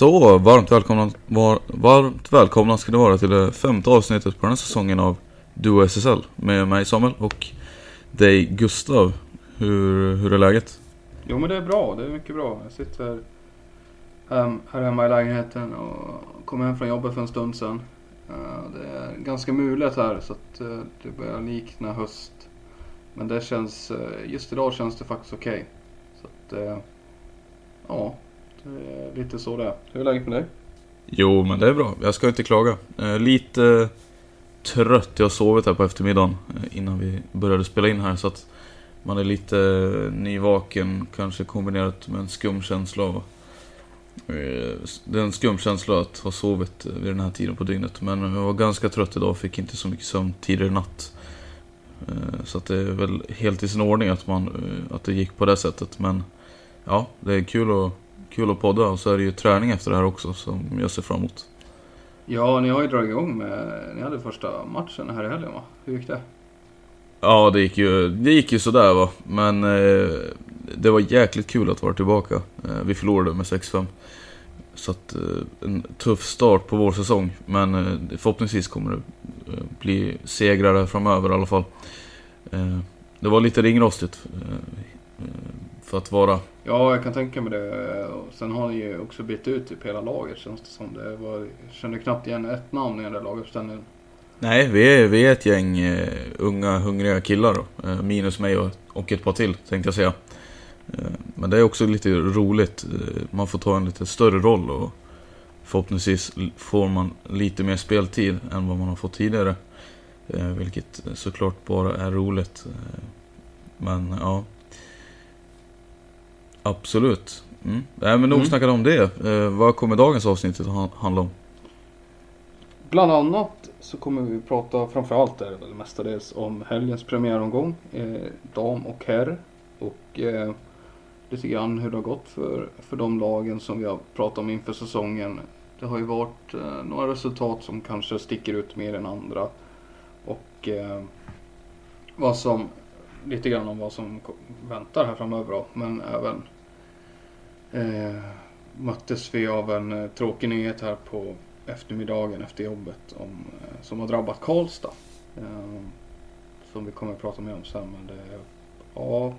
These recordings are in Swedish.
Så, varmt välkomna, var, varmt välkomna ska ni vara till det femte avsnittet på den här säsongen av Duo SSL med mig Samuel och dig Gustav. Hur, hur är läget? Jo men det är bra, det är mycket bra. Jag sitter hem, här hemma i lägenheten och kom hem från jobbet för en stund sedan. Eh, det är ganska mulet här så att eh, det börjar likna höst. Men det känns, eh, just idag känns det faktiskt okej. Så att, eh, ja, Eh, lite så det är. Hur är läget med dig? Jo, men det är bra. Jag ska inte klaga. Eh, lite trött. Jag har sovit här på eftermiddagen eh, innan vi började spela in här. Så att man är lite eh, nyvaken, kanske kombinerat med en skum känsla av... eh, Det är en skum känsla att ha sovit vid den här tiden på dygnet. Men jag var ganska trött idag och fick inte så mycket sömn tidigare i natt. Så att det är väl helt i sin ordning att, man, att det gick på det sättet. Men ja, det är kul att, kul att podda och så är det ju träning efter det här också som jag ser fram emot. Ja, ni har ju dragit igång med, ni hade första matchen här i helgen va? Hur gick det? Ja, det gick ju, det gick ju sådär va. Men eh, det var jäkligt kul att vara tillbaka. Eh, vi förlorade med 6-5. Så att eh, en tuff start på vår säsong. Men eh, förhoppningsvis kommer det eh, bli segrar där framöver i alla fall. Eh, det var lite ringrostigt. För att vara Ja, jag kan tänka mig det. Och Sen har ni ju också bytt ut typ hela laget känns det som. Det var, jag kände knappt igen ett namn i den där laguppställningen. Nej, vi är, vi är ett gäng eh, unga hungriga killar då. Eh, minus mig och, och ett par till tänkte jag säga. Eh, men det är också lite roligt. Man får ta en lite större roll och förhoppningsvis får man lite mer speltid än vad man har fått tidigare. Vilket såklart bara är roligt. Men ja. Absolut. Mm. Nej men nog Mm. snackat om det. Eh, vad kommer dagens avsnitt att ha- handla om? Bland annat så kommer vi prata framförallt är det väl mestadels om helgens premiäromgång. Eh, dam och herr. Och eh, lite grann hur det har gått för, för de lagen som vi har pratat om inför säsongen. Det har ju varit eh, några resultat som kanske sticker ut mer än andra. Och eh, vad som, lite grann om vad som väntar här framöver då. Men även eh, möttes vi av en eh, tråkig nyhet här på eftermiddagen efter jobbet om, eh, som har drabbat Karlstad. Eh, som vi kommer att prata mer om sen. Men det, ja,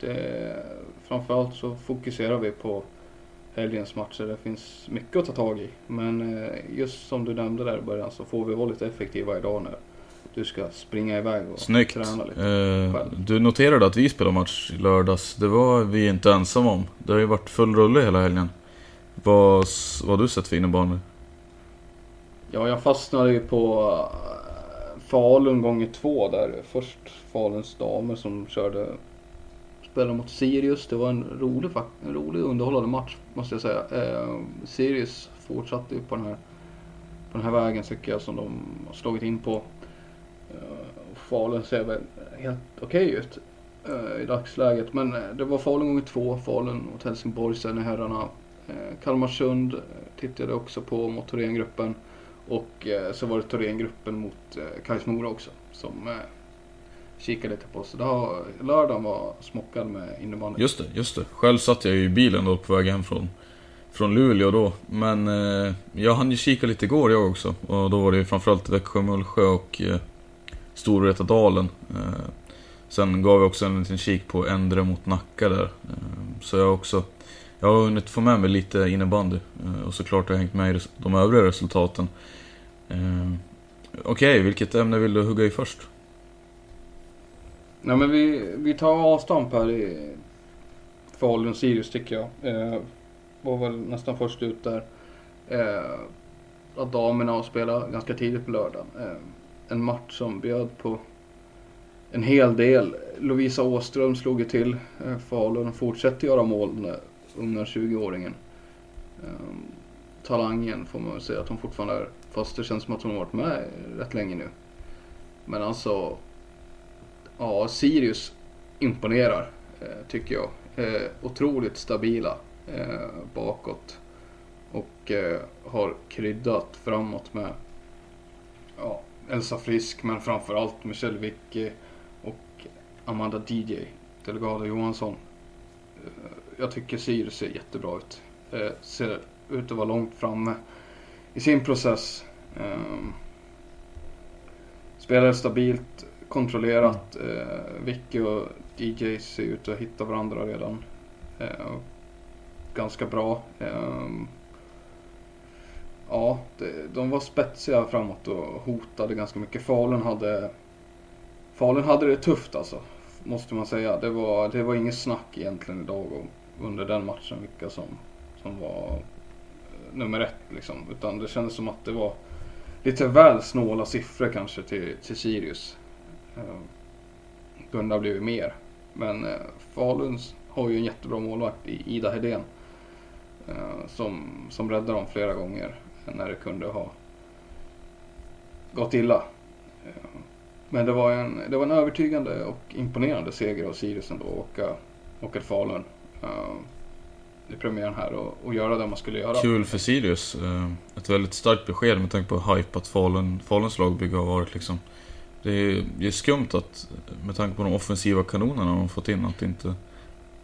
det, framförallt så fokuserar vi på helgens matcher. Det finns mycket att ta tag i. Men eh, just som du nämnde där i början så får vi vara lite effektiva idag nu du ska springa iväg och Snyggt. träna lite. Eh, själv. du noterade att vi spelade match i lördags. Det var vi inte ensamma om. Det har ju varit full rulle hela helgen. Vad, vad har du sett för innebandy? Ja, jag fastnade ju på eh, Falun gånger två där. Först Faluns damer som körde spelade mot Sirius. Det var en rolig, en rolig underhållande match måste jag säga. Eh, Sirius fortsatte ju på den här, på den här vägen tycker jag som de har slagit in på. Eh, Falun ser väl helt okej okay ut eh, i dagsläget. Men eh, det var Falun gånger två, Falun mot Helsingborg sen i herrarna. Kalmarsund tittade jag också på mot Thorengruppen. Och så var det Thorengruppen mot Kais Mora också som kikade lite på. Så lördagen var smockad med innebandy. Just det, just det. Själv satt jag i bilen då på väg hem från, från Luleå då. Men eh, jag hann ju kika lite igår jag också. Och då var det framförallt Växjö, Mullsjö och eh, Storvretadalen. Eh, sen gav jag också en liten kik på Endre mot Nacka där. Eh, så jag har också... Jag har hunnit få med mig lite innebandy. Eh, och såklart har jag hängt med i de övriga resultaten. Okej, okay, vilket ämne vill du hugga i först? Nej men vi, vi tar avstamp här i Falun-Sirius tycker jag. Eh, var väl nästan först ut där. Eh, att damerna har spelat ganska tidigt på lördagen. Eh, en match som bjöd på en hel del. Lovisa Åström slog ju till. Eh, Falun och fortsätter göra mål, den unga 20-åringen. Ehm, talangen får man väl säga att hon fortfarande är. Fast det känns som att hon har varit med rätt länge nu. Men alltså Ja, Sirius imponerar eh, tycker jag. Eh, otroligt stabila bakåt. Och har kryddat framåt med ja, Elsa Frisk men framförallt Michelle Wicke och Amanda DJ, Delegado Johansson. Jag tycker Sirius ser jättebra ut. Ser ut att vara långt framme i sin process. Spelar stabilt, kontrollerat. Mm. Eh, Vicky och DJ ser ut att hitta varandra redan. Eh, ganska bra. Ja, det, de var spetsiga framåt och hotade ganska mycket. Falun hade, Falun hade det tufft alltså. Måste man säga. Det var, det var inget snack egentligen idag under den matchen vilka som, som var eh, nummer ett liksom. Utan det kändes som att det var lite väl snåla siffror kanske till, till Sirius. Eh, Kunde ha blivit mer. Men eh, Faluns har ju en jättebra målvakt i Ida Hedén. Eh, som, som räddade dem flera gånger när det kunde ha gått illa. Eh, men det var en, det var en övertygande och imponerande seger av Sirius ändå att åka, åka till Falun i premiären här och, och göra det man skulle göra. Kul för Sirius. Ett väldigt starkt besked med tanke på hype att Falun, Faluns lagbygge har varit liksom det är, är skumt att, med tanke på de offensiva kanonerna de fått in, att inte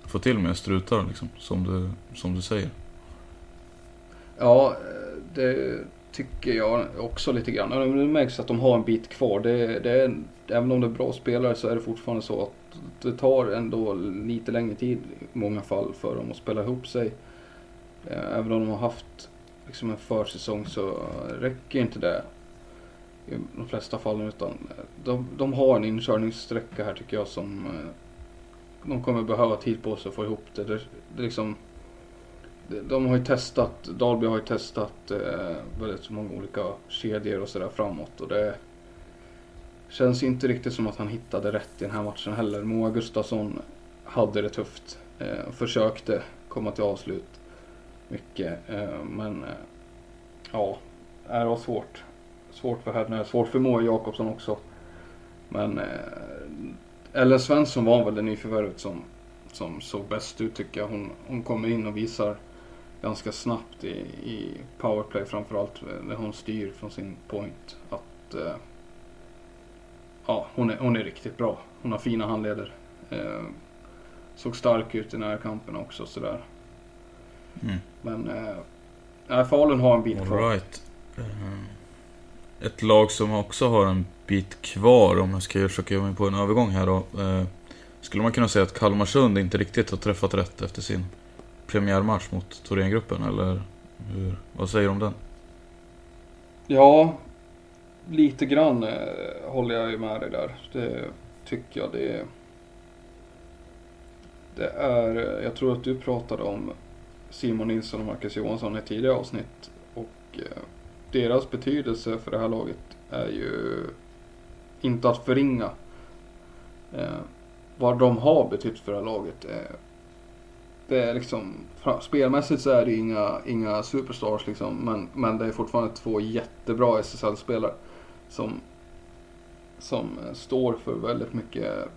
få till mer strutar liksom, som du, som du säger. Ja, det tycker jag också lite grann. Det märks att de har en bit kvar. Det, det är, även om det är bra spelare så är det fortfarande så att det tar ändå lite längre tid i många fall för dem att spela ihop sig. Eh, även om de har haft liksom en försäsong så räcker inte det i de flesta fallen. Utan de, de har en inkörningssträcka här tycker jag som eh, de kommer behöva tid på sig att få ihop det. det, det liksom, de har ju testat, Dalby har ju testat eh, väldigt många olika kedjor och sådär framåt. Och det känns inte riktigt som att han hittade rätt i den här matchen heller. Moa Gustafsson hade det tufft. Eh, försökte komma till avslut mycket. Eh, men eh, ja, det var svårt svårt för henne. Svårt för Moa Jakobsson också. Men eh, Ellen Svensson var väl det nyförvärvet som, som såg bäst ut tycker jag. Hon, hon kommer in och visar ganska snabbt i, i powerplay framförallt när hon styr från sin point. Att eh, ja, hon är, hon är riktigt bra. Hon har fina handleder. Eh, såg stark ut i närkampen också sådär. Mm. Men eh, Falun har en bit kvar. Right. Uh ett lag som också har en bit kvar, om jag ska försöka göra mig på en övergång här då. Eh, skulle man kunna säga att Kalmarsund inte riktigt har träffat rätt efter sin premiärmatch mot Thorengruppen, eller hur, vad säger du om den? Ja, lite grann eh, håller jag ju med dig där. Det tycker jag. Det, det är, eh, jag tror att du pratade om Simon Nilsson och Marcus Johansson i tidigare avsnitt. Och eh, deras betydelse för det här laget är ju inte att förringa. Eh, vad de har betytt för det här laget är det är eh, liksom, spelmässigt så är det inga, inga superstars liksom. Men, men det är fortfarande två jättebra SSL-spelare. Som, som eh, står för väldigt mycket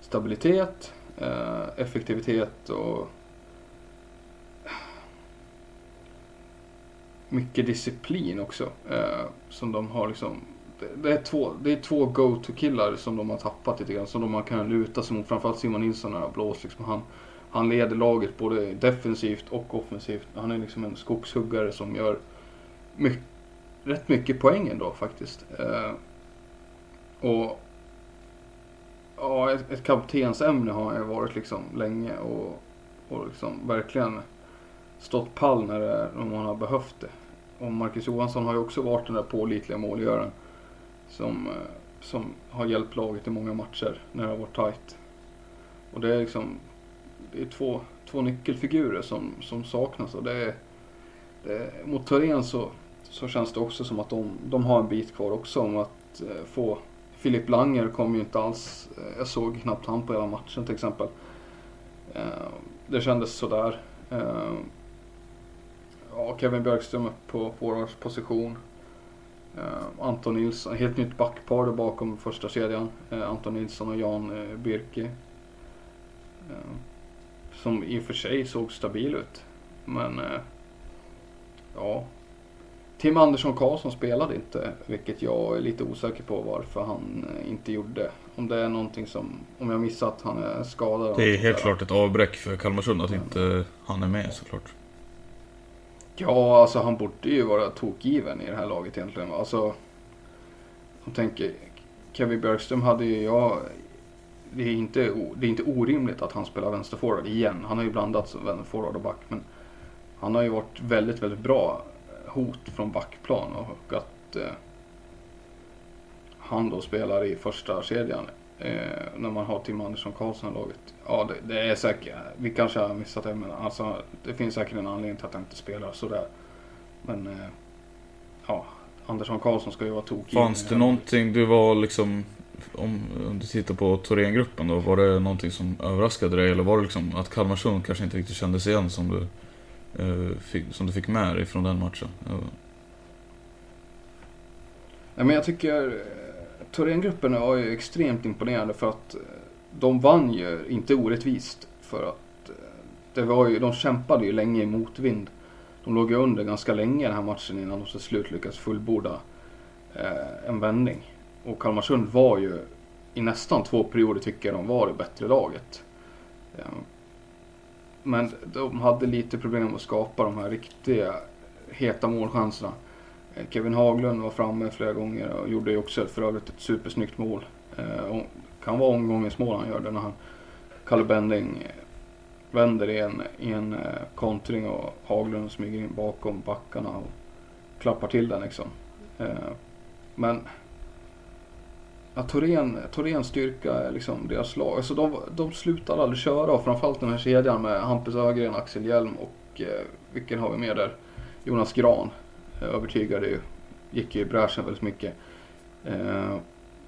stabilitet, eh, effektivitet och mycket disciplin också. Som de har liksom det är två, det är två go-to-killar som de har tappat lite grann. Som de kan luta sig mot. Framförallt Simon Nilsson har blåst. Liksom. Han, han leder laget både defensivt och offensivt. Han är liksom en skogshuggare som gör mycket, rätt mycket poäng ändå faktiskt. Eh, och ja, ett, ett kaptensämne har han varit liksom länge och, och liksom verkligen stått pall när, det, om man har behövt det. Och Marcus Johansson har ju också varit den där pålitliga målgöraren. Som, eh, som har hjälpt laget i många matcher när det har varit tajt. Och det är liksom det är två, två nyckelfigurer som, som saknas. Och det är, det är, mot Thorén så, så känns det också som att de, de har en bit kvar också om att eh, få Filip Langer kom ju inte alls, eh, jag såg knappt han på hela matchen till exempel. Eh, det kändes sådär. Eh, ja, Kevin Björkström upp på forwardsposition. Uh, eh, Anton Nilsson, helt nytt backpar där bakom första kedjan. Uh, Anton Nilsson och Jan uh, Birke som i och för sig såg stabil ut. Men ja. Tim Andersson Karlsson spelade inte, vilket jag är lite osäker på varför han inte gjorde. Om det är någonting som, om jag missat att han är skadad. Det är helt klart ett avbräck för Kalmarsund att inte han är med såklart. Ja, alltså han borde ju vara tokgiven i det här laget egentligen. Alltså, jag tänker, Kevin Björkström hade ju jag... Det är, inte, det är inte orimligt att han spelar vänsterforward igen. Han har ju blandat forward och back. Men han har ju varit väldigt, väldigt bra hot från backplan. Och att eh, han då spelar i första kedjan eh, när man har Tim Andersson Karlsson i laget. Ja, det, det, är säkert, vi kanske har missat det, men alltså, det finns säkert en anledning till att han inte spelar sådär. Men eh, ja, Andersson Karlsson ska ju vara tokig. Fanns det någonting du var liksom, om, om du tittar på Thorengruppen då, var det någonting som överraskade dig? Eller var det liksom att Kalmarsund kanske inte riktigt kändes igen som du, eh, fick, som du fick med dig från den matchen? Ja. Nej, men jag tycker eh, Thorengruppen var ju extremt imponerande för att eh, de vann ju inte orättvist. För att eh, det var ju, de kämpade ju länge i motvind. De låg ju under ganska länge den här matchen innan de till slut lyckades fullborda eh, en vändning. Och Kalmarsund var ju i nästan två perioder tycker jag de var det bättre laget. Ehm, men de hade lite problem att skapa de här riktiga heta målchanserna. Eh, Kevin Haglund var framme flera gånger och gjorde ju också för övrigt ett supersnyggt mål. Eh, det kan vara omgångens mål han gör det när han, Kalle Bending eh, vänder i en, i en kontring och Haglund smyger in bakom backarna och klappar till den liksom. Men Ja, Torén, Torén styrka är liksom deras lag. Alltså de, de slutar aldrig köra och framförallt den här kedjan med Hampus Ögren, Axel Hjelm och eh, vilken har vi mer där? Jonas Gran eh, övertygade ju. Gick ju i bräschen väldigt mycket. Eh,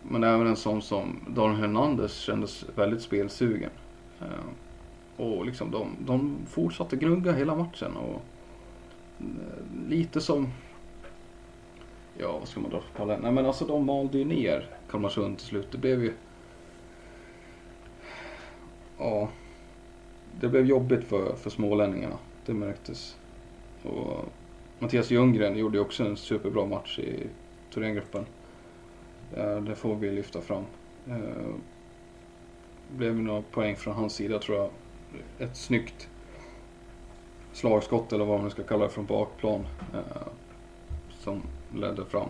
men även en sån som Daniel Hernandez kändes väldigt spelsugen. Eh, och liksom de, de fortsatte gnugga hela matchen. Och eh, lite som... Ja, vad ska man dra för parallell? Nej men alltså de malde ju ner Kalmarsund till slut. Det blev ju... Ja. Det blev jobbigt för, för smålänningarna. Det märktes. Och Mattias Ljunggren gjorde ju också en superbra match i Thorengruppen. Eh, det får vi lyfta fram. Det blev några poäng från hans sida tror jag. Ett snyggt slagskott eller vad man ska kalla det från bakplan. Eh, som ledde fram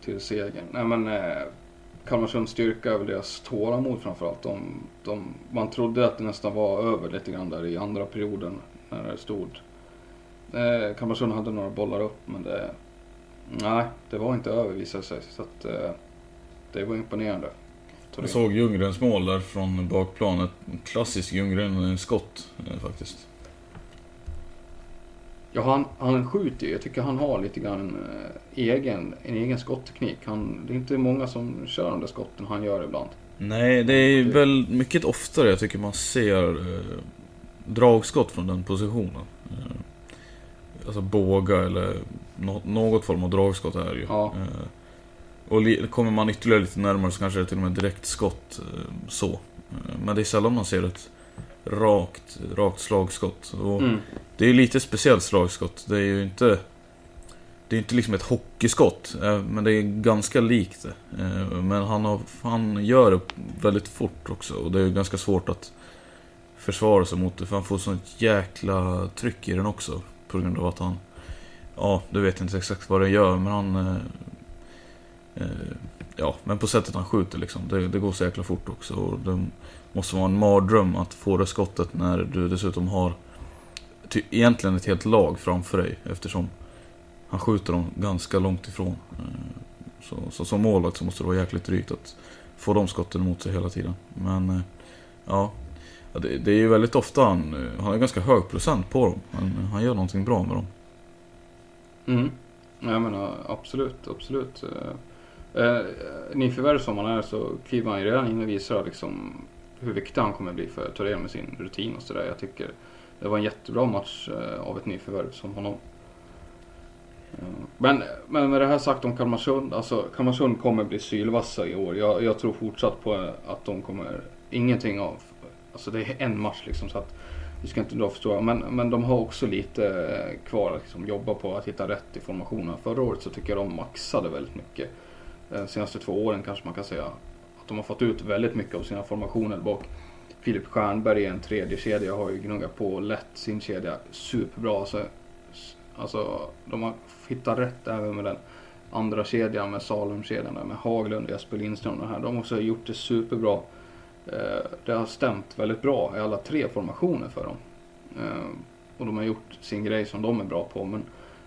till segern. Nej men eh, Kalmarsunds styrka är väl deras tålamod framförallt. De, de, man trodde att det nästan var över lite grann där i andra perioden när det stod Eh, Kalmarsund hade några bollar upp men det... Nej, det var inte över visade sig. Så att, eh, det var imponerande. Jag såg Ljunggrens mål där från bakplanet. Klassiskt Ljunggren-skott eh, faktiskt. Ja, han, han skjuter ju. Jag tycker han har lite grann en, eh, egen, en egen skottteknik. Han, det är inte många som kör de där skotten han gör ibland. Nej, det är väl mycket oftare jag tycker man ser eh, dragskott från den positionen. Eh, alltså båga eller nå något form av dragskott är det ju. Ja. Eh, och kommer man ytterligare lite närmare så kanske det är till och med direktskott eh, så. Eh, men det är sällan man ser ett rakt, rakt slagskott. Och Mm. Det är ju lite speciellt slagskott. Det är ju inte... Det är inte liksom ett hockeyskott, eh, men det är ganska likt det. Men han, har, han gör det väldigt fort också och det är ganska svårt att försvara sig mot det för han får sånt jäkla tryck i den också. På grund av att han... Ja, du vet inte exakt vad det gör men han... Eh, ja, men på sättet han skjuter liksom. Det, det går så jäkla fort också. Och det måste vara en mardröm att få det skottet när du dessutom har ty, egentligen ett helt lag framför dig eftersom han skjuter dem ganska långt ifrån. Eh, så, så som målvakt så måste det vara jäkligt drygt att få de skotten emot sig hela tiden. Men eh, ja, det, det är ju väldigt ofta han, eh, han har ganska hög procent på dem. Han, han gör någonting bra med dem. Mm. Jag menar absolut, absolut. Eh, nyförvärv som han är så kliver han ju redan in och visar liksom hur viktig han kommer bli för Thorén med sin rutin och sådär. Jag tycker det var en jättebra match eh, av ett nyförvärv som honom. Eh, men, men med det här sagt om Kalmarsund, alltså Kalmarsund kommer bli sylvassa i år. Jag, jag tror fortsatt på eh, att de kommer, ingenting av, alltså det är en match liksom så att vi ska inte dra för stora, men, men de har också lite kvar att liksom jobba på att hitta rätt i formationen. Förra året så tycker jag de maxade väldigt mycket. De senaste två åren kanske man kan säga att de har fått ut väldigt mycket av sina formationer bak. Filip Stjernberg i en tredje kedja har ju gnuggat på lätt sin kedja superbra. Så, alltså de har hittat rätt även med den andra kedjan med Salem-kedjan med Haglund och Jesper Lindström. och här. De har också gjort det superbra. Eh, det har stämt väldigt bra i alla tre formationer för dem. Eh, och de har gjort sin grej som de är bra på. Men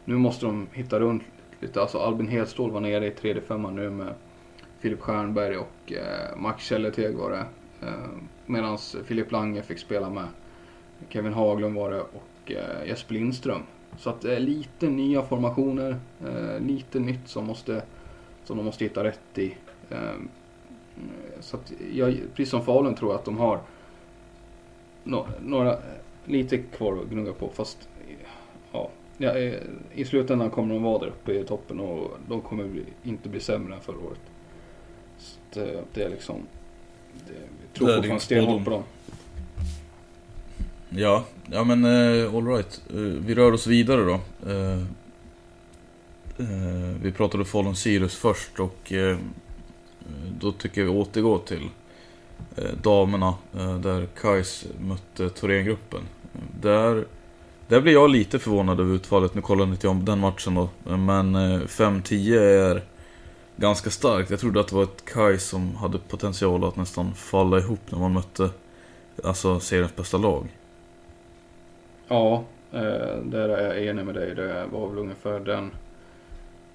nu måste de hitta runt lite. Alltså Albin Hedstål var nere i tredje femman nu med Filip Stjernberg och eh, Max Källeteg var det. Eh, Medan Filip Lange fick spela med Kevin Haglund var det och eh, Jesper Lindström. Så att det är lite nya formationer, lite nytt som, måste, som de måste hitta rätt i. Så att jag, precis som Falun tror jag att de har några, lite kvar att gnugga på. Fast ja, i slutändan kommer de vara där uppe i toppen och de kommer inte bli sämre än förra året. Så det, det är liksom, tror fortfarande stenhårt på dem. Ja, ja men uh, alright. vi rör oss vidare då. Eh, eh, vi pratade Falun Sirius först och eh, då tycker jag vi återgår till eh, damerna eh, där Kais mötte Thorengruppen. Där, där blir jag lite förvånad över utfallet. Nu kollar inte jag om den matchen då. Men eh, 5-10 är ganska starkt. Jag trodde att det var ett Kai som hade potential att nästan falla ihop när man mötte alltså seriens bästa lag. Ja, eh, där är jag enig med dig. Det var väl ungefär den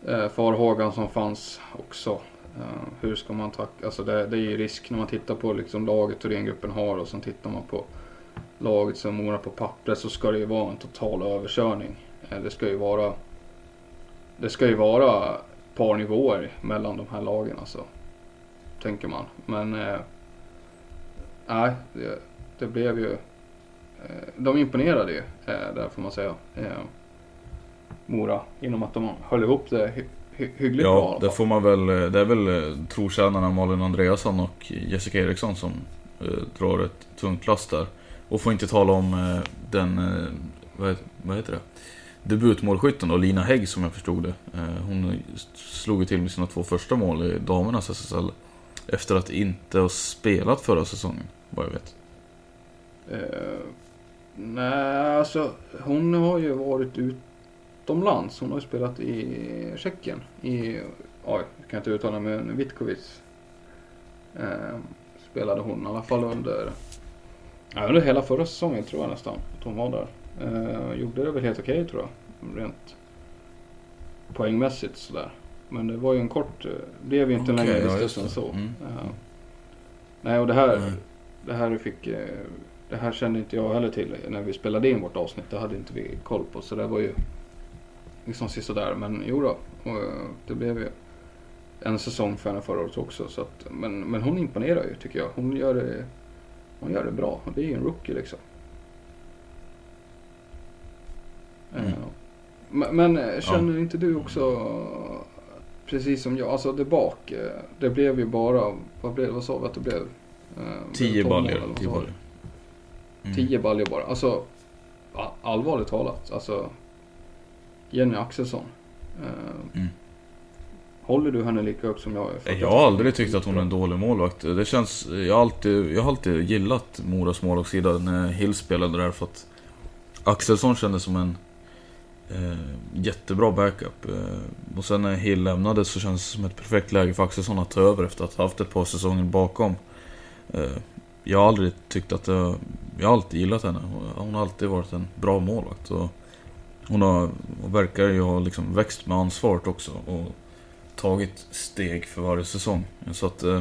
eh, farhågan som fanns också. Eh, hur ska man tacka? Alltså det, det är ju risk när man tittar på liksom laget Thorengruppen har och sen tittar man på laget som Mora på pappret så ska det ju vara en total överkörning. Det ska ju vara det ska ju vara par nivåer mellan de här lagen alltså. Tänker man. Men eh, nej, det, det blev ju Eh, de imponerade ju, eh, där får man säga. Mora, genom att de höll ihop det hy hy hyggligt bra i Ja, alla det får man väl. Det är väl trotjänarna Malin Andreasson och Jessica Eriksson som eh, drar ett tungt lass där. Och får inte tala om eh, den, eh, vad, vad heter det? Debutmålskytten då, Lina Hägg som jag förstod det. Eh, hon slog ju till med sina två första mål i damernas SSL. Efter att inte ha spelat förra säsongen, vad jag vet. Uh, nej, alltså hon har ju varit utomlands. Hon har ju spelat i Tjeckien. I, oj, jag kan inte uttala mig, Vitkovic. Uh, spelade hon i alla fall under, ja, under hela förra säsongen tror jag nästan. Att hon var där. Eh, gjorde det väl helt okej tror jag. Rent poängmässigt sådär. Men det var ju en kort, eh, blev ju inte Okej, längre ja, lista just än så. Mm. Eh, nej, och det här, Nej. det här fick eh, det här kände inte jag heller till när vi spelade in vårt avsnitt. Det hade inte vi koll på. Så det var ju liksom sisådär. Men jo då, och, det blev ju en säsong för henne förra året också. Så att, men, men hon imponerar ju tycker jag. Hon gör det, hon gör det bra. Och det är ju en rookie liksom. Men, men eh, känner ja. inte du också, precis som jag, alltså det bak, eh, det blev ju bara, vad, blev, vad sa vi att det blev? Eh, tio baljor. Tio baljor. Mm. Tio baljor bara. Alltså allvarligt talat, alltså Jenny Axelsson. Eh, mm. Håller du henne lika högt som jag? Jag har aldrig tyckt att hon är en dålig målvakt. Det känns, jag, har alltid, jag har alltid gillat Moras målvaktssida när Hill spelade där för att Axelsson kändes som en eh, jättebra backup. Eh, och sen när Hill lämnade så kändes det som ett perfekt läge för Axelsson att ta över efter att ha haft ett par säsonger bakom. Eh, jag har aldrig tyckt att det, Jag har alltid gillat henne. Hon har alltid varit en bra målvakt. Och hon har, och verkar ju ha liksom växt med ansvaret också. Och tagit steg för varje säsong. Så att eh,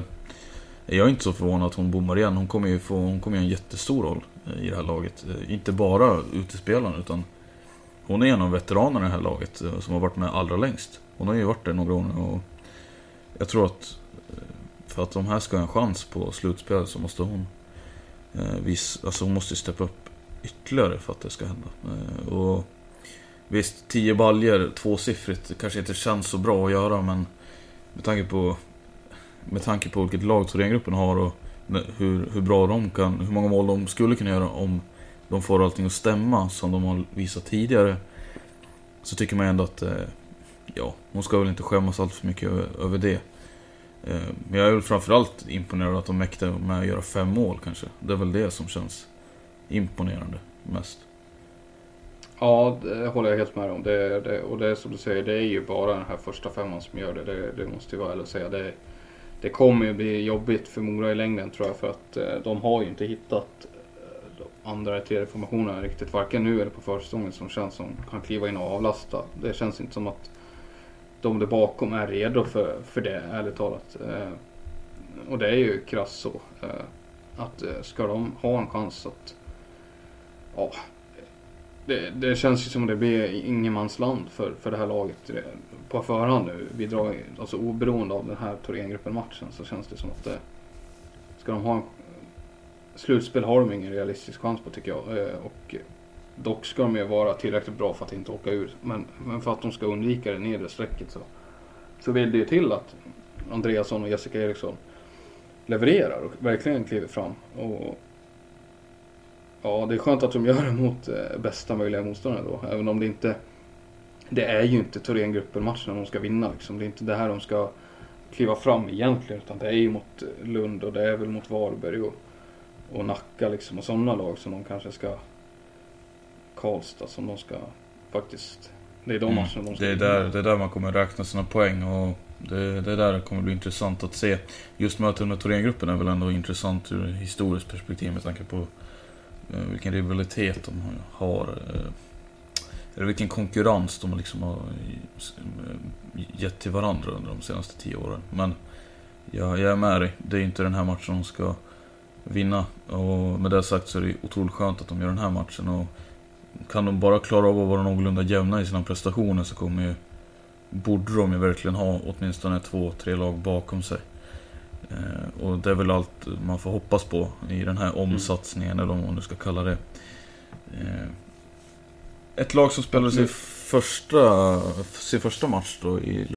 jag är inte så förvånad att hon bommar igen. Hon kommer ju få hon kommer ju en jättestor roll eh, i det här laget. Eh, inte bara utespelaren utan hon är en av veteranerna i det här laget eh, som har varit med allra längst. Hon har ju varit där några år nu och jag tror att eh, för att de här ska ha en chans på slutspel så måste hon eh, vis, alltså hon måste steppa upp ytterligare för att det ska hända. Och Visst, 10 baljer, tvåsiffrigt, kanske inte känns så bra att göra men med tanke på med tanke på vilket lag Thorengruppen har och hur, hur bra de kan, hur många mål de skulle kunna göra om de får allting att stämma som de har visat tidigare. Så tycker man ändå att, eh, ja, hon ska väl inte skämmas allt för mycket över det. Eh, men jag är väl framförallt imponerad att de mäktar med att göra fem mål kanske. Det är väl det som känns imponerande mest. Ja, det håller jag helt med om. Det, det, och det är som du säger, det är ju bara den här första femman som gör det. Det, det måste ju vara ärligt att säga. Det, det kommer ju bli jobbigt för Mora i längden tror jag för att eh, de har ju inte hittat andra eller tredje formationen riktigt. Varken nu eller på försäsongen som känns som kan kliva in och avlasta. Det känns inte som att de där bakom är redo för, för det ärligt talat. Eh, och det är ju krasst så. Eh, att eh, ska de ha en chans att ja, det, det, känns ju som att det blir ingenmansland för, för det här laget på förhand nu. Vi drar, alltså oberoende av den här Thorengruppen-matchen så känns det som att det, ska de ha en slutspel har de ingen realistisk chans på tycker jag. Eh, och dock ska de ju vara tillräckligt bra för att inte åka ur. Men, men för att de ska undvika det nedre strecket så, så vill det ju till att Andreasson och Jessica Eriksson levererar och verkligen kliver fram. Och Ja, det är skönt att de gör det mot eh, bästa möjliga motståndare då. Även om det inte... Det är ju inte Thorengruppen-matchen de ska vinna liksom. Det är inte det här de ska kliva fram egentligen. Utan det är ju mot Lund och det är väl mot Varberg och, och Nacka liksom. Och sådana lag som de kanske ska... Karlstad som de ska faktiskt... Det är de mm. matcherna de ska det är, där, det är där man kommer räkna sina poäng och det, det där kommer bli intressant att se. Just mötet med Thorengruppen är väl ändå intressant ur historiskt perspektiv med tanke på Eh, vilken rivalitet de har. Eh, eller vilken konkurrens de liksom har eh, gett till varandra under de senaste tio åren. Men jag, jag är med dig. Det är inte den här matchen de ska vinna. Och med det sagt så är det otroligt skönt att de gör den här matchen. Och kan de bara klara av att vara någorlunda jämna i sina prestationer så kommer ju, borde de ju verkligen ha åtminstone två, tre lag bakom sig. Eh, och det är väl allt man får hoppas på i den här omsatsningen, mm. eller vad man nu ska kalla det. Eh, ett lag som spelade sin första, sin första match då i...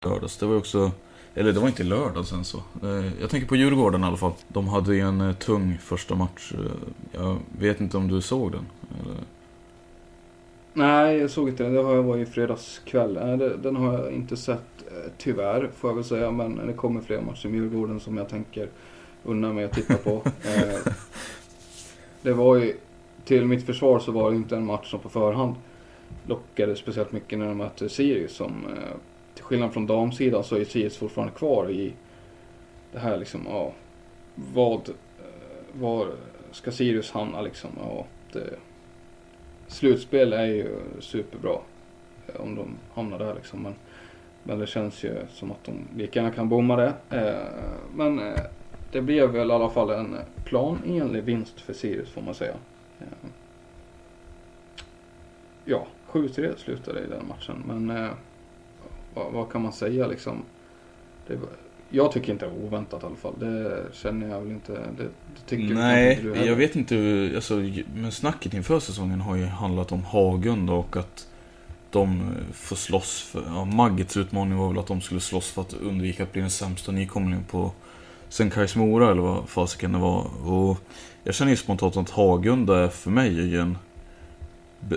Det var också Eller det var inte lördag sen så. Eh, jag tänker på Djurgården i alla fall. De hade ju en eh, tung första match. Eh, jag vet inte om du såg den? Eller? Nej, jag såg inte den. Det har jag varit i fredags kväll. Den har jag inte sett tyvärr, får jag väl säga. Men det kommer fler matcher med Djurgården som jag tänker unna mig att titta på. det var ju, till mitt försvar så var det inte en match som på förhand lockade speciellt mycket när de mötte Sirius som till skillnad från damsidan så är Sirius fortfarande kvar i det här liksom, ja, vad, eh, var ska Sirius hamna liksom? Ja, det, slutspel är ju superbra eh, om de hamnar där liksom. Men, men det känns ju som att de lika gärna kan bomma det. Eh, men det blev väl i alla fall en planenlig vinst för Sirius får man säga. Ja, 7-3 slutade i den matchen. Men vad, vad, kan man säga liksom? Det, jag tycker inte det var oväntat i alla fall. Det känner jag väl inte. Det, det tycker Nej, inte jag vet inte. Alltså, men snacket inför säsongen har ju handlat om Hagund och att de får slåss för... Ja, Maggets utmaning var väl att de skulle slåss för att undvika att bli den sämsta nykomlingen på sen Kais Mora eller vad fasiken det var. Och jag känner ju spontant att Hagunda är för mig en,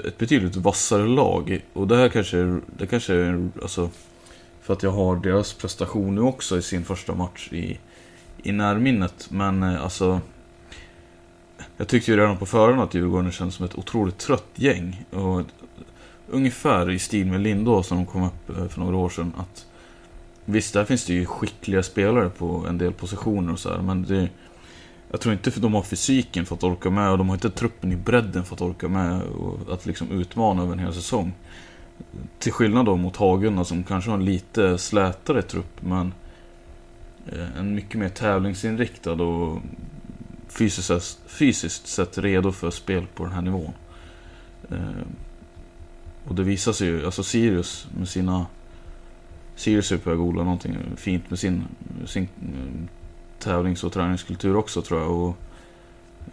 ett betydligt vassare lag. Och det här kanske, det kanske är, alltså, för att jag har deras prestation nu också i sin första match i, i närminnet. Men eh, alltså, jag tyckte ju redan på förhand att Djurgården kändes som ett otroligt trött gäng. Och ungefär i stil med Lindå som de kom upp eh, för några år sedan. Att Visst, där finns det ju skickliga spelare på en del positioner och så här, men det... Jag tror inte de har fysiken för att orka med och de har inte truppen i bredden för att orka med och att liksom utmana över en hel säsong. Till skillnad då mot Hagunda som kanske har en lite slätare trupp men eh, en mycket mer tävlingsinriktad och fysiskt, fysiskt sett redo för spel på den här nivån. Eh, och det visar sig ju, alltså Sirius med sina Sirius är på väg att odla någonting fint med sin, sin eh, tävlings och träningskultur också tror jag. Och,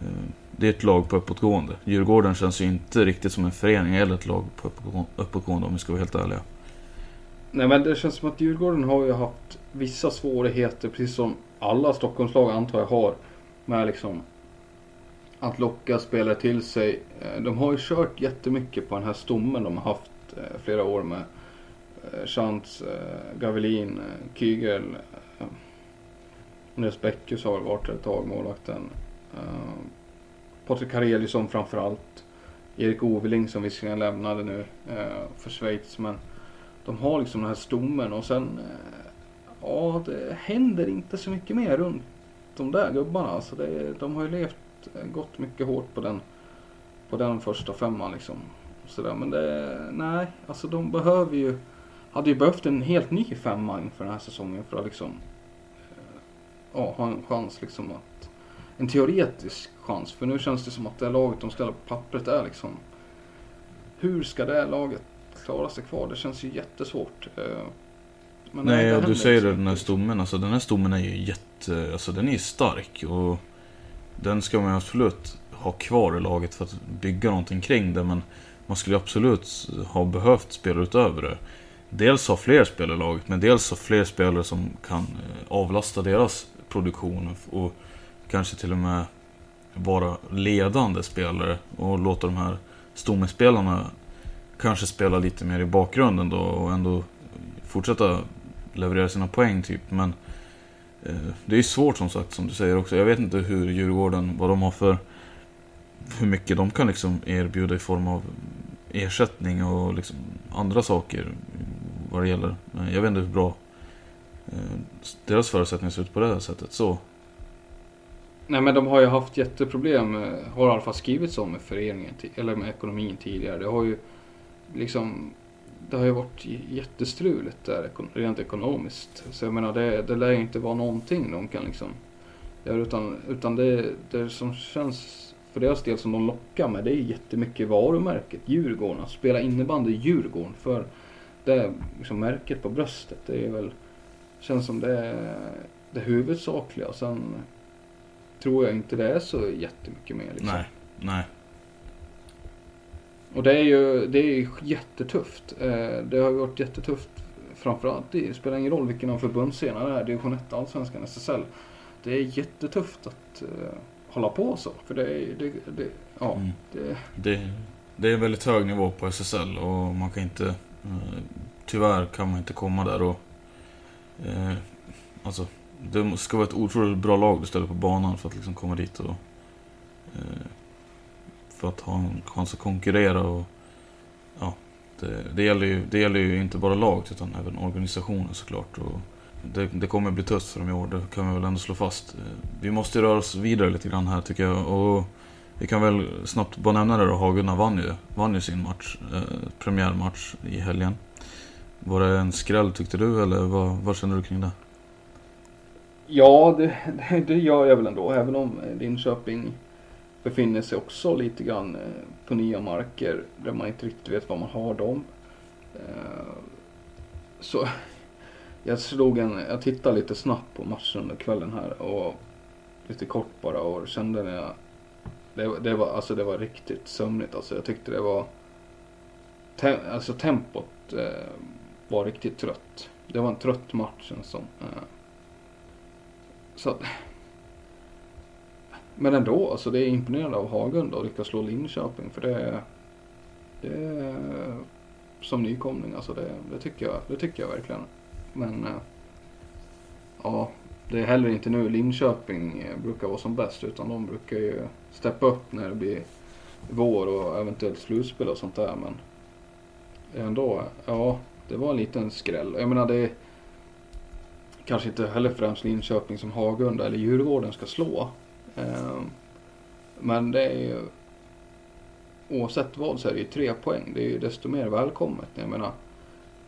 eh, det är ett lag på uppåtgående. Djurgården känns ju inte riktigt som en förening eller ett lag på uppåtgående om vi ska vara helt ärliga. Nej men det känns som att Djurgården har ju haft vissa svårigheter precis som alla Stockholmslag antar jag har. Med liksom att locka spelare till sig. Eh, de har ju kört jättemycket på den här stommen de har haft eh, flera år med eh, Chantz, Gavelin, Kygel. Andreas Bäckhus har varit ett tag, målvakten. Eh, Patrik Kareliusson framförallt. Erik Oveling som visserligen lämnade nu eh, för Schweiz. Men de har liksom den här stommen och sen... Eh, ja, det händer inte så mycket mer runt de där gubbarna. Alltså det, de har ju levt, eh, gått mycket hårt på den, på den första femman liksom. Så där. Men det, nej, alltså de behöver ju hade ju behövt en helt ny femma inför den här säsongen för att liksom ja, ha en chans liksom att en teoretisk chans. För nu känns det som att det laget de ställer på pappret är liksom hur ska det laget klara sig kvar? Det känns ju jättesvårt. Eh, men nej, nej du säger det, den här stommen. Alltså den här stommen är ju jätte, alltså den är ju stark och den ska man absolut ha kvar i laget för att bygga någonting kring det. Men man skulle absolut ha behövt spela utöver det dels ha fler spelare i laget, men dels ha fler spelare som kan eh, avlasta deras produktion och kanske till och med vara ledande spelare och låta de här stommespelarna kanske spela lite mer i bakgrunden då och ändå fortsätta leverera sina poäng typ. Men eh, det är svårt som sagt som du säger också. Jag vet inte hur Djurgården, vad de har för hur mycket de kan liksom erbjuda i form av ersättning och liksom andra saker vad det gäller. Jag vet inte hur bra Eh, deras förutsättningar ser ut på det här sättet. Så. Nej men de har ju haft jätteproblem, eh, har i alla fall skrivits om med föreningen, eller med ekonomin tidigare. Det har ju liksom, det har ju varit jättestruligt där rent ekonomiskt. Så jag menar det, det lär inte vara någonting de kan liksom göra utan, utan det, det som känns för deras del som de lockar med det är jättemycket varumärket Djurgården. Att spela innebandy i Djurgården. För det liksom märket på bröstet. Det är väl, känns som det är det huvudsakliga. Sen tror jag inte det är så jättemycket mer. Liksom. Nej, nej. Och det är ju det är jättetufft. Eh, det har varit jättetufft framförallt, det spelar ingen roll vilken av förbundsserierna det är, division 1, allsvenskan, SSL. Det är jättetufft att uh, hålla på så. För det är, det, det ja, Mm. det, Det, det är väldigt hög nivå på SSL och man kan inte... Eh, tyvärr kan man inte komma där och... Eh, alltså, det ska vara ett otroligt bra lag du ställer på banan för att liksom komma dit och... Eh, för att ha en chans att konkurrera och... Ja, det, det, gäller ju, det gäller ju inte bara laget utan även organisationen såklart. Och det, det kommer bli tufft för dem i år, det kan vi väl ändå slå fast. Eh, Vi måste röra oss vidare lite grann här tycker jag. Och vi kan väl snabbt bara nämna det då. Hagunda vann ju, vann ju sin match. Eh, premiärmatch i helgen. Var det en skräll tyckte du eller vad, vad känner du kring det? Ja, det, det, det gör jag väl ändå. Även om eh, Linköping befinner sig också lite grann eh, på nya marker där man inte riktigt vet var man har dem. Eh, så jag slog en, jag tittade lite snabbt på matchen under kvällen här och lite kort bara och kände när jag det, det var, alltså det var riktigt sömnigt alltså. Jag tyckte det var te, alltså tempot eh, var riktigt trött. Det var en trött match som. Eh, så att, men ändå, alltså det är imponerande av Hagunda att lyckas slå Linköping för det är, det är som nykomling alltså det, det, tycker jag, det tycker jag verkligen. Men eh, ja, det är heller inte nu Linköping brukar vara som bäst utan de brukar ju steppa upp när det blir vår och eventuellt slutspel och sånt där men ändå, ja det var en liten skräll. Jag menar det är kanske inte heller främst Linköping som Hagunda eller Djurgården ska slå. Ehm, men det är ju oavsett vad så är det ju tre poäng. Det är ju desto mer välkommet. Jag menar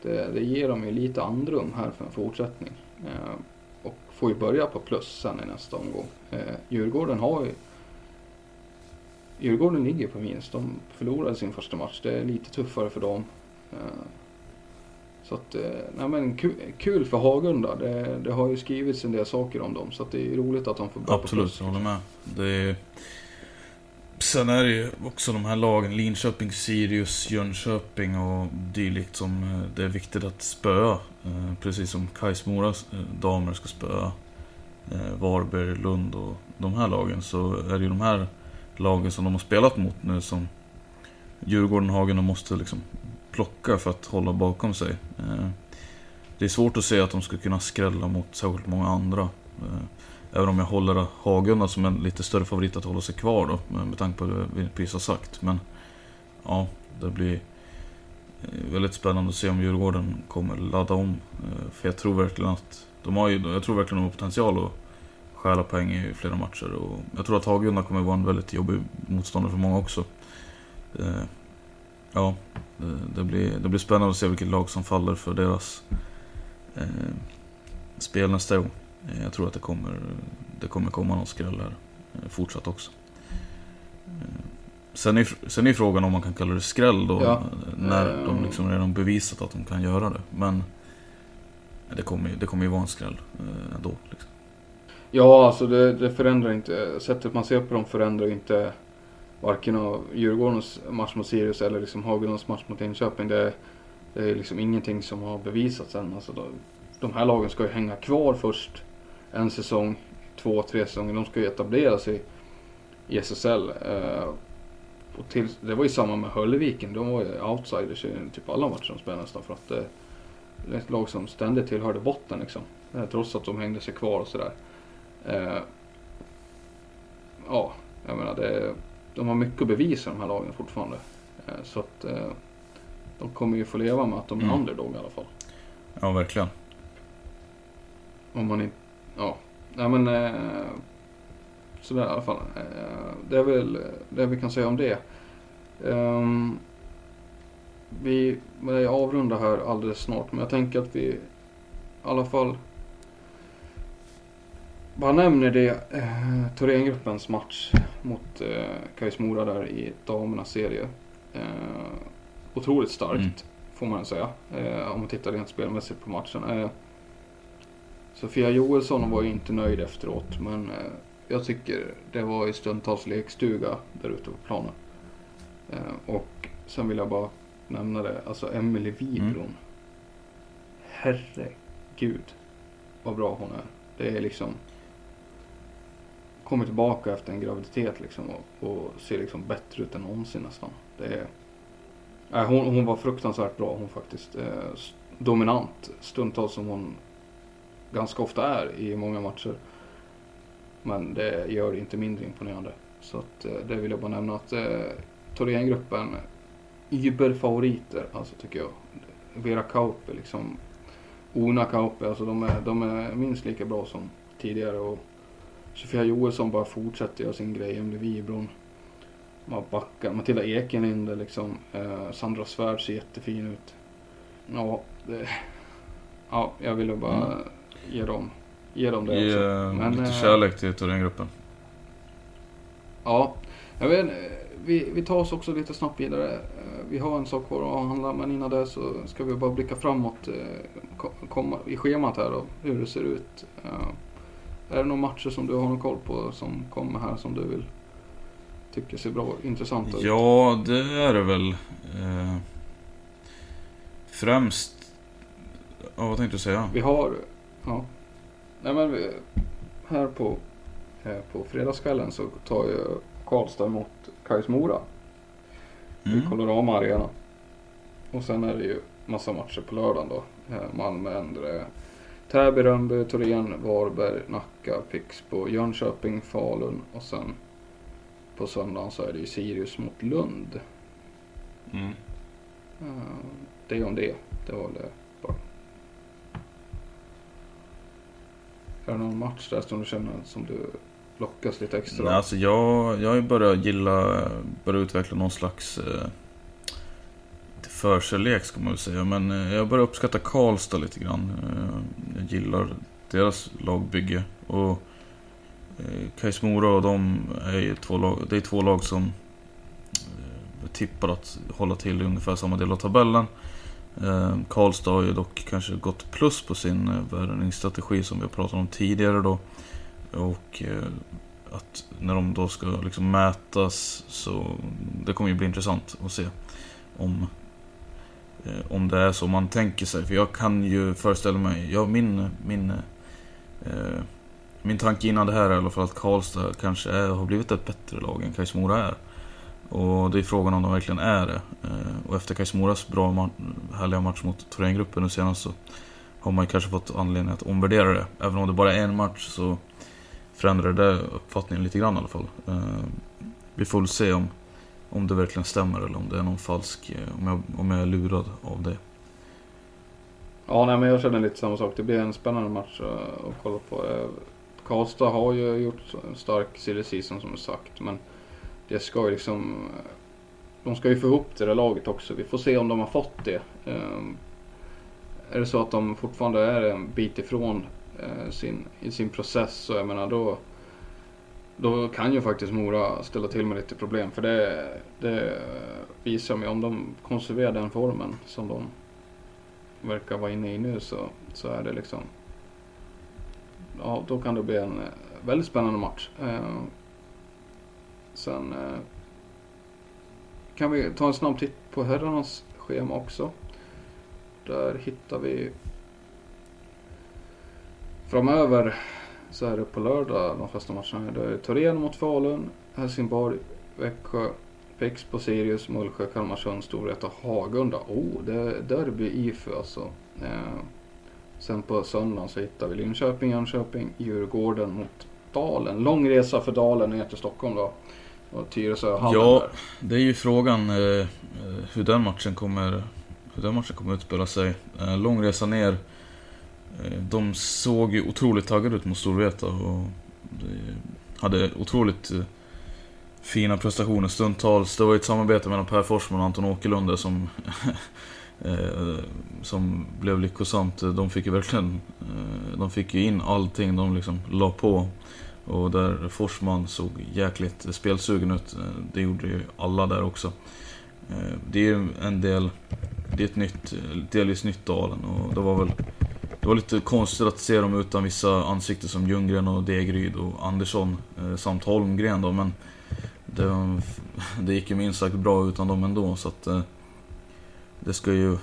det, det ger dem ju lite andrum här för en fortsättning. Eh, och får ju börja på plus sen i nästa omgång. Eh, Djurgården har ju Djurgården ligger på minst. De förlorade sin första match. Det är lite tuffare för dem. Eh, så att, eh, nej men kul, kul för Hagunda. Det, det har ju skrivits en del saker om dem. Så att det är roligt att de får börja på Absolut, plus. jag håller med. Det är... Sen är det ju också de här lagen, Linköping, Sirius, Jönköping och dylikt som eh, det är viktigt att spöa. Eh, Precis som Kais Moras eh, damer ska spöa Varberg, Lund och de här lagen så är det ju de här lagen som de har spelat mot nu som Djurgården, Hagen och måste liksom plocka för att hålla bakom sig. Eh, det är svårt att se att de skulle kunna skrälla mot särskilt många andra. Eh, även om jag håller Hagunda som en lite större favorit att hålla sig kvar då, med tanke på det vi precis har sagt. Men ja, det blir eh, väldigt spännande att se om Djurgården kommer ladda om. För jag tror verkligen att de har ju, jag tror verkligen de har potential att stjäla poäng i flera matcher. Och jag tror att Hagunda kommer vara en väldigt jobbig motståndare för många också. Ja, det, det, blir, det blir spännande att se vilket lag som faller för deras eh, spel nästa gång. Eh, Jag tror att det kommer, det kommer komma någon skräll här eh, fortsatt också. Eh, Sen är, sen är frågan om man kan kalla det skräll då, Ja. när de liksom redan bevisat att de kan göra det. Men det kommer, det kommer ju vara en skräll ändå. Liksom. Ja, alltså det, det förändrar inte. Sättet man ser på dem förändrar inte varken av Djurgårdens match mot Sirius eller liksom Hagelunds match mot Linköping. Det, det är liksom ingenting som har bevisats än. Alltså de, de här lagen ska ju hänga kvar först en säsong, två, tre säsonger. De ska ju etablera sig i SSL. Eh, och till, det var ju samma med Hölleviken. De var ju outsiders i typ alla matcher de spelade nästan. För att det, det är ett lag som ständigt tillhörde botten liksom. Eh, trots att de hängde sig kvar och sådär. Eh, ja, jag menar det, de har mycket att bevisa de här lagen fortfarande. Eh, så att eh, de kommer ju få leva med att de är Mm. underdog i alla fall. Ja, verkligen. Om man inte, ja. Nej men eh, sådär i alla fall. Eh, det är väl det vi kan säga om det. Ehm, vi börjar avrunda här alldeles snart men jag tänker att vi i alla fall bara nämner det. Eh, Thorengruppens match mot eh, Kais Mora där i damernas serie. Eh, otroligt starkt Mm. får man säga. Eh, om man tittar rent spelmässigt på matchen. Eh, Sofia Joelsson var ju inte nöjd efteråt men eh, jag tycker det var i stundtals lekstuga där ute på planen. Eh, och sen vill jag bara nämna det, alltså Emelie Widron. herregud vad bra hon är. Det är liksom kommer tillbaka efter en graviditet liksom och, och ser liksom bättre ut än någonsin nästan. Det är, nej, hon, hon var fruktansvärt bra hon faktiskt. Eh, dominant stundtals som hon ganska ofta är i många matcher. Men det gör det inte mindre imponerande. Så att, eh, det vill jag bara nämna att eh, Thorengruppen überfavoriter alltså tycker jag. Vera Kaupe liksom. Ona Kaupe, alltså de är, de är minst lika bra som tidigare. Och Sofia Johansson bara fortsätter göra sin grej under Vibron. Man backar. Matilda Ekenlinde liksom. Eh, Sandra Svärd ser jättefin ut. Ja, det, ja jag ville bara mm. ge dem, ge dem det Ge också. eh, Men, lite eh, kärlek till Thorengruppen. Ja, jag vet, vi, vi tar oss också lite snabbt vidare. Eh, Vi har en sak kvar att avhandla men innan det så ska vi bara blicka framåt eh, ko- komma, i schemat här och hur det ser ut. Är det några matcher som du har någon koll på som kommer här som du vill tycker ser bra intressanta ut? Ja, det är det väl. Eh, främst... Ja, vad tänkte du säga? Vi har, ja. Nej men vi, här på, eh, på fredagskvällen så tar ju Karlstad emot Kais Mora. i Mm. Colorama Arena. Och sen är det ju massa matcher på lördagen då. Eh, Malmö, Endre, Täby, Rönnby, Torén, Varberg, Nacka, Pixbo, Jönköping, Falun och sen på söndagen så är det ju Sirius mot Lund. Mm. Eh, Det om det. Det var det bara. Är det någon match där som du känner som du lockas lite extra? Nej, alltså jag, jag har ju börjat gilla, börjat utveckla någon slags eh, förkärlek ska man väl säga. Men eh, jag börjar uppskatta Karlstad lite grann. Eh, jag gillar deras lagbygge. Och eh, Kais Mora och de är ju två lag, det är två lag som jag tippar att hålla till i ungefär samma del av tabellen. Karlstad har ju dock kanske gått plus på sin värvningsstrategi som vi har pratat om tidigare då. Och att när de då ska liksom mätas så det kommer ju bli intressant att se om Eh, om det är så man tänker sig. För jag kan ju föreställa mig, ja min min eh, min tanke innan det här är i alla fall att Karlstad kanske är, har blivit ett bättre lag än Kais Mora är. Och det är frågan om de verkligen är det. Eh, och efter Kais Moras bra ma- härliga match mot Thorengruppen nu senast så har man ju kanske fått anledning att omvärdera det. Även om det bara är en match så förändrar det uppfattningen lite grann i alla fall. Eh, vi får väl se om, om det verkligen stämmer eller om det är någon falsk, eh, om jag, om jag är lurad av det. Ja, nej, men jag känner lite samma sak. Det blir en spännande match eh, att kolla på. Eh, Karlstad har ju gjort en stark silly season som sagt. Men det ska ju liksom... De ska ju få ihop det där laget också. Vi får se om de har fått det. Är det så att de fortfarande är en bit ifrån sin, i sin process så jag menar då... Då kan ju faktiskt Mora ställa till med lite problem. För det, det visar mig om de konserverar den formen som de verkar vara inne i nu så, så är det liksom Ja, då kan det bli en eh, väldigt spännande match. Eh, sen eh, kan vi ta en snabb titt på herrarnas schema också. Där hittar vi framöver så är det på lördag de flesta matcherna. Det är Torén mot Falun, Helsingborg, Växjö, Pexbo, Sirius, Mullsjö, Kalmarsund, Storvreta, Hagunda. Oh, det är derby IFU alltså. Eh, sen på söndagen så hittar vi Linköping, Jönköping, Djurgården mot Dalen. Lång resa för Dalen ner till Stockholm då. Och Tyresö och Ja. där. Det är ju frågan eh, eh, hur den matchen kommer hur den matchen kommer utspela sig. Eh, lång resa ner. Eh, de såg ju otroligt taggade ut mot Storvreta och eh, hade otroligt eh, fina prestationer stundtals. Det var ju ett samarbete mellan Per Forsman och Anton Åkerlund som som blev lyckosamt. De fick ju verkligen de fick ju in allting de liksom la på. Och där Forsman såg jäkligt spelsugen ut. Det gjorde ju alla där också. Det är ju en del, det är ett nytt, delvis nytt Dalen och det var väl var lite konstigt att se dem utan vissa ansikten som Ljunggren och Degeryd och Andersson eh, samt Holmgren då men det, det gick ju minst sagt bra utan dem ändå så att eh, det ska ju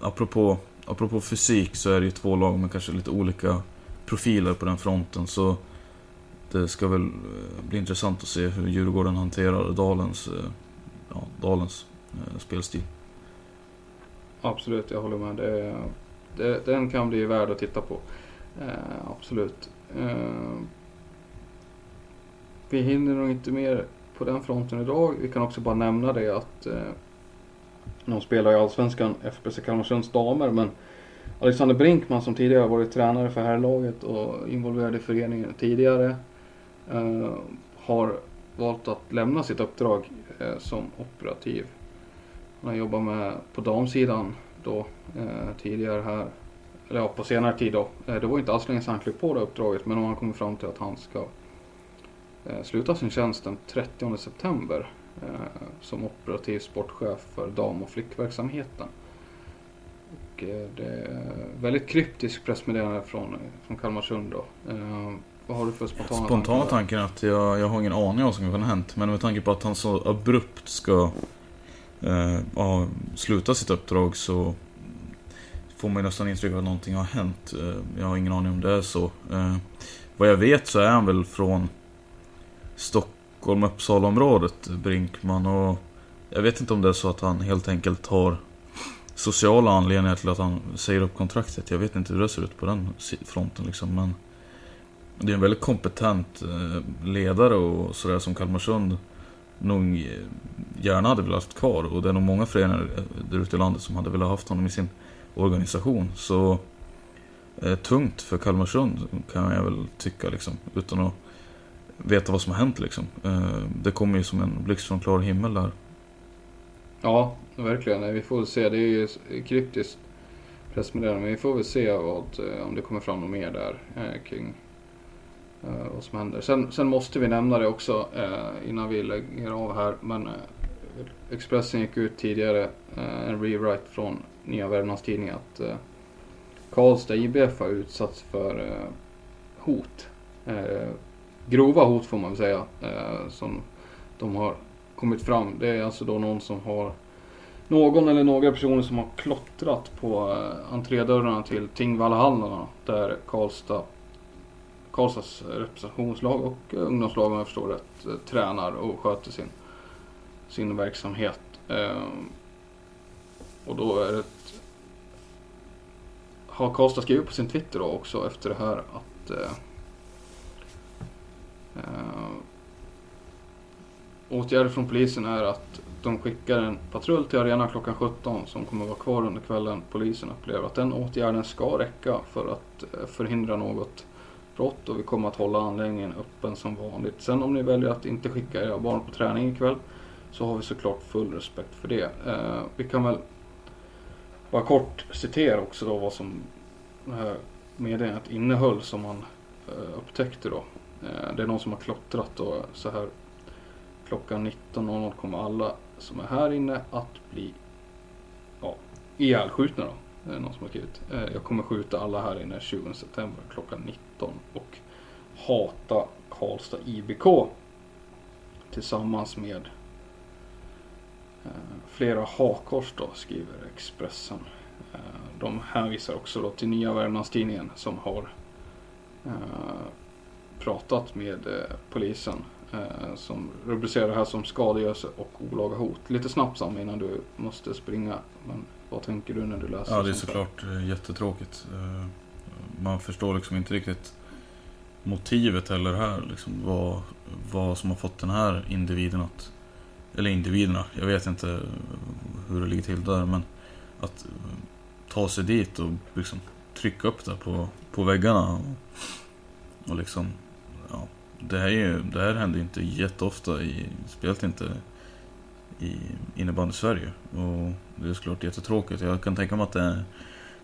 apropå apropå fysik så är det ju två lag med kanske lite olika profiler på den fronten. Så det ska väl eh, bli intressant att se hur Djurgården hanterar Dalens, eh, ja, Dalens eh, spelstil. Absolut, jag håller med. Det, det, den kan bli värd att titta på. Eh, absolut. Eh, vi hinner nog inte mer på den fronten idag. Vi kan också bara nämna det att eh, de spelar i Allsvenskan, FBC Kalmarsunds damer, men Alexander Brinkman som tidigare varit tränare för herrlaget och involverad i föreningen tidigare eh, har valt att lämna sitt uppdrag eh, som operativ. Han har jobbat med på damsidan då eh, tidigare här, eller ja, på senare tid då. Eh, det var inte alls länge sedan han klev på det uppdraget men om har han kommit fram till att han ska eh, sluta sin tjänst den 30 september eh, som operativ sportchef för dam och flickverksamheten. Och, eh, det är väldigt kryptisk pressmeddelande från, från Kalmarsund då. Eh, vad har du för spontana, Spontana tankar? tanken är att jag, jag har ingen aning om vad som kan ha hänt. Men med tanke på att han så abrupt ska eh, ja, sitt uppdrag så får man ju nästan intryck av att någonting har hänt. Eh, jag har ingen aning om det är så. Eh, vad jag vet så är han väl från Stockholm-Uppsala-området, Brinkman. Och jag vet inte om det är så att han helt enkelt har sociala anledningar till att han säger upp kontraktet. Jag vet inte hur det ser ut på den fronten liksom. Men det är en väldigt kompetent eh, ledare och sådär som Kalmarsund nog eh, gärna hade velat haft kvar. Och det är nog många föreningar eh, där ute i landet som hade velat haft honom i sin organisation. Så eh, tungt för Kalmarsund kan jag väl tycka liksom. Utan att veta vad som har hänt liksom. Eh, det kommer ju som en blixt från klar himmel där. Ja, verkligen. Vi får väl se. Det är ju kryptiskt pressmeddelande. Men vi får väl se vad, eh, om det kommer fram något mer där eh, kring Eh, vad som händer. Sen, sen måste vi nämna det också eh, innan vi lägger av här. Men eh, Expressen gick ut tidigare, eh, en rewrite från Nya Värmlands Tidning att eh, Karlstad IBF har utsatts för eh, hot. Eh, grova hot får man väl säga. Eh, som de har kommit fram. Det är alltså då någon som har någon eller några personer som har klottrat på eh, entrédörrarna till Tingvallahallarna där Karlstad Karlstads representationslag och eh, ungdomslag om jag förstår rätt eh, tränar och sköter sin, sin verksamhet. Eh, och då är det ett, har Karlstad skrivit på sin Twitter då också efter det här att eh, Åtgärder från polisen är att de skickar en patrull till arenan klockan 17 som kommer vara kvar under kvällen. Polisen upplever att den åtgärden ska räcka för att förhindra något brott och vi kommer att hålla anläggningen öppen som vanligt. Sen om ni väljer att inte skicka era barn på träning ikväll så har vi såklart full respekt för det. Eh, vi kan väl bara kort citera också då vad som det här meddelandet innehöll som man eh, upptäckte då. Eh, det är någon som har klottrat då så här klockan 19.00 kommer alla som är här inne att bli ja, ihjälskjutna då. Det är någon som har skrivit. Eh, jag kommer skjuta alla här inne 20 september klockan 19 och hata Karlstad IBK tillsammans med eh, flera hakors då skriver Expressen. De hänvisar också då till Nya Värmlandstidningen som har pratat med polisen som rubricerar det här som skadegörelse och olaga hot. Lite snabbt Sam innan du måste springa. Men vad tänker du när du läser Ja, det är såklart eh, jättetråkigt. Eh, Man förstår liksom inte riktigt motivet heller här. Liksom vad, vad som har fått den här individen att... Eller individerna, jag vet inte hur det ligger till där. Men att eh, ta sig dit och liksom trycka upp det på, på väggarna. Och, och liksom... Ja, det här, är det här händer inte jätteofta, i, speciellt inte i innebandy Sverige. Och det är såklart jättetråkigt. Jag kan tänka mig att det är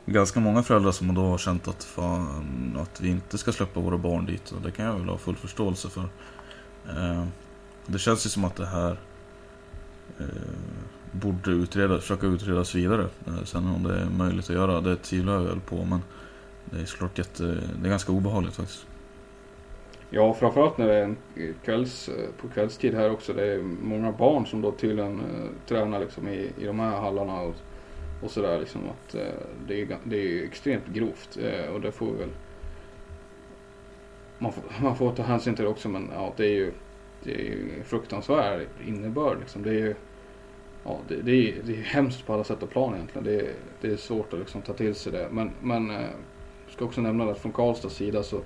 ganska många föräldrar som då har känt att, fan, att vi inte ska släppa våra barn dit. Och det kan jag väl ha full förståelse för. Eh, det känns ju som att det här eh, borde utredas, försöka utredas vidare. Eh, sen om det är möjligt att göra, det tvivlar jag väl på. Men det är såklart jätte, det är ganska obehagligt faktiskt. Ja, framförallt när det är en kvälls, eh, på kvällstid här också. Det är många barn som då tydligen eh, tränar liksom i, i de här hallarna och, och sådär liksom att eh, det, är, det är extremt grovt eh, och det får vi väl man får, man får ta hänsyn till det också men ja det är ju det är ju fruktansvärd innebörd liksom. Det är ju ja, det, det, är, det är hemskt på alla sätt och plan egentligen. Det är, det är svårt att liksom ta till sig det. Men, men eh, ska också nämna att från Karlstads sida så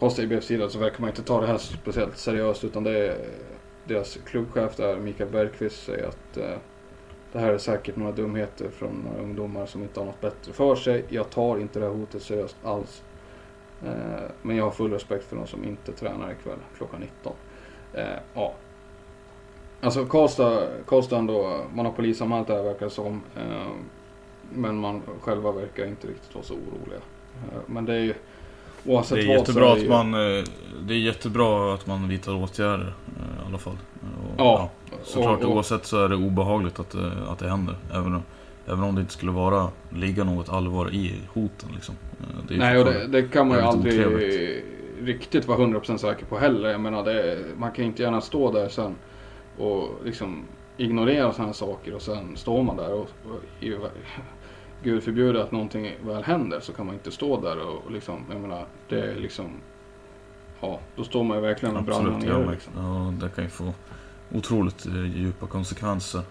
Karlstad IBFs sida så verkar man inte ta det här speciellt seriöst utan det är deras klubbchef där, Mikael Bergqvist, säger att eh, det här är säkert några dumheter från några ungdomar som inte har något bättre för sig. Jag tar inte det här hotet seriöst alls. Eh, men jag har full respekt för de som inte tränar ikväll klockan 19. Eh, ja. Alltså Karlstad, Karlstad ändå, man har polisanmält det här verkar det som. Eh, men man själva verkar inte riktigt vara så oroliga. Eh, men det är ju Oavsett det är jättebra att man eh, Det är jättebra att man vidtar åtgärder eh, i alla fall. Och, ja, ja. Såklart och, och, oavsett så är det obehagligt att, att det händer. Även, även om det inte skulle vara ligga något allvar i hoten liksom. Nej, och det, det, kan man ju aldrig otrevligt. riktigt vara 100% säker på heller. Jag menar, det, man kan inte gärna stå där sen och liksom ignorera sådana saker och sen står man där och, och Gud förbjude att någonting väl händer så kan man inte stå där och liksom, jag menar, det är liksom, ja, då står man ju verkligen med brandarna nere. Liksom. Ja, det kan ju få otroligt eh, djupa konsekvenser.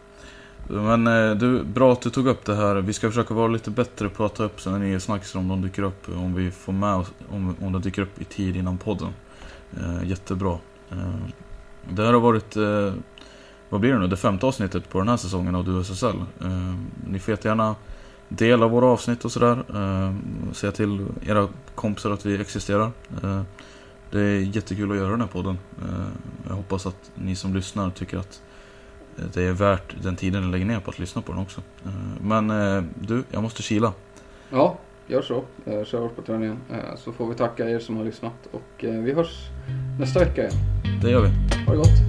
Men eh, du, bra att du tog upp det här. Vi ska försöka vara lite bättre och prata upp så när ni snackar om de dyker upp. Om vi får med oss, om, om de dyker upp i tid innan podden. Eh, jättebra. Eh, det här har varit, eh, vad blir det nu, det femte avsnittet på den här säsongen av DUSSL. Eh, ni får jättegärna dela våra avsnitt och sådär. Eh, säga till era kompisar att vi existerar. Eh, det är jättekul att göra den här podden. Eh, jag hoppas att ni som lyssnar tycker att det är värt den tiden ni lägger ner på att lyssna på den också. Eh, men eh, du, jag måste kila. Ja, gör så. Kör hårt på träningen. Eh, så får vi tacka er som har lyssnat och vi hörs nästa vecka igen. Det gör vi. Ha det gott.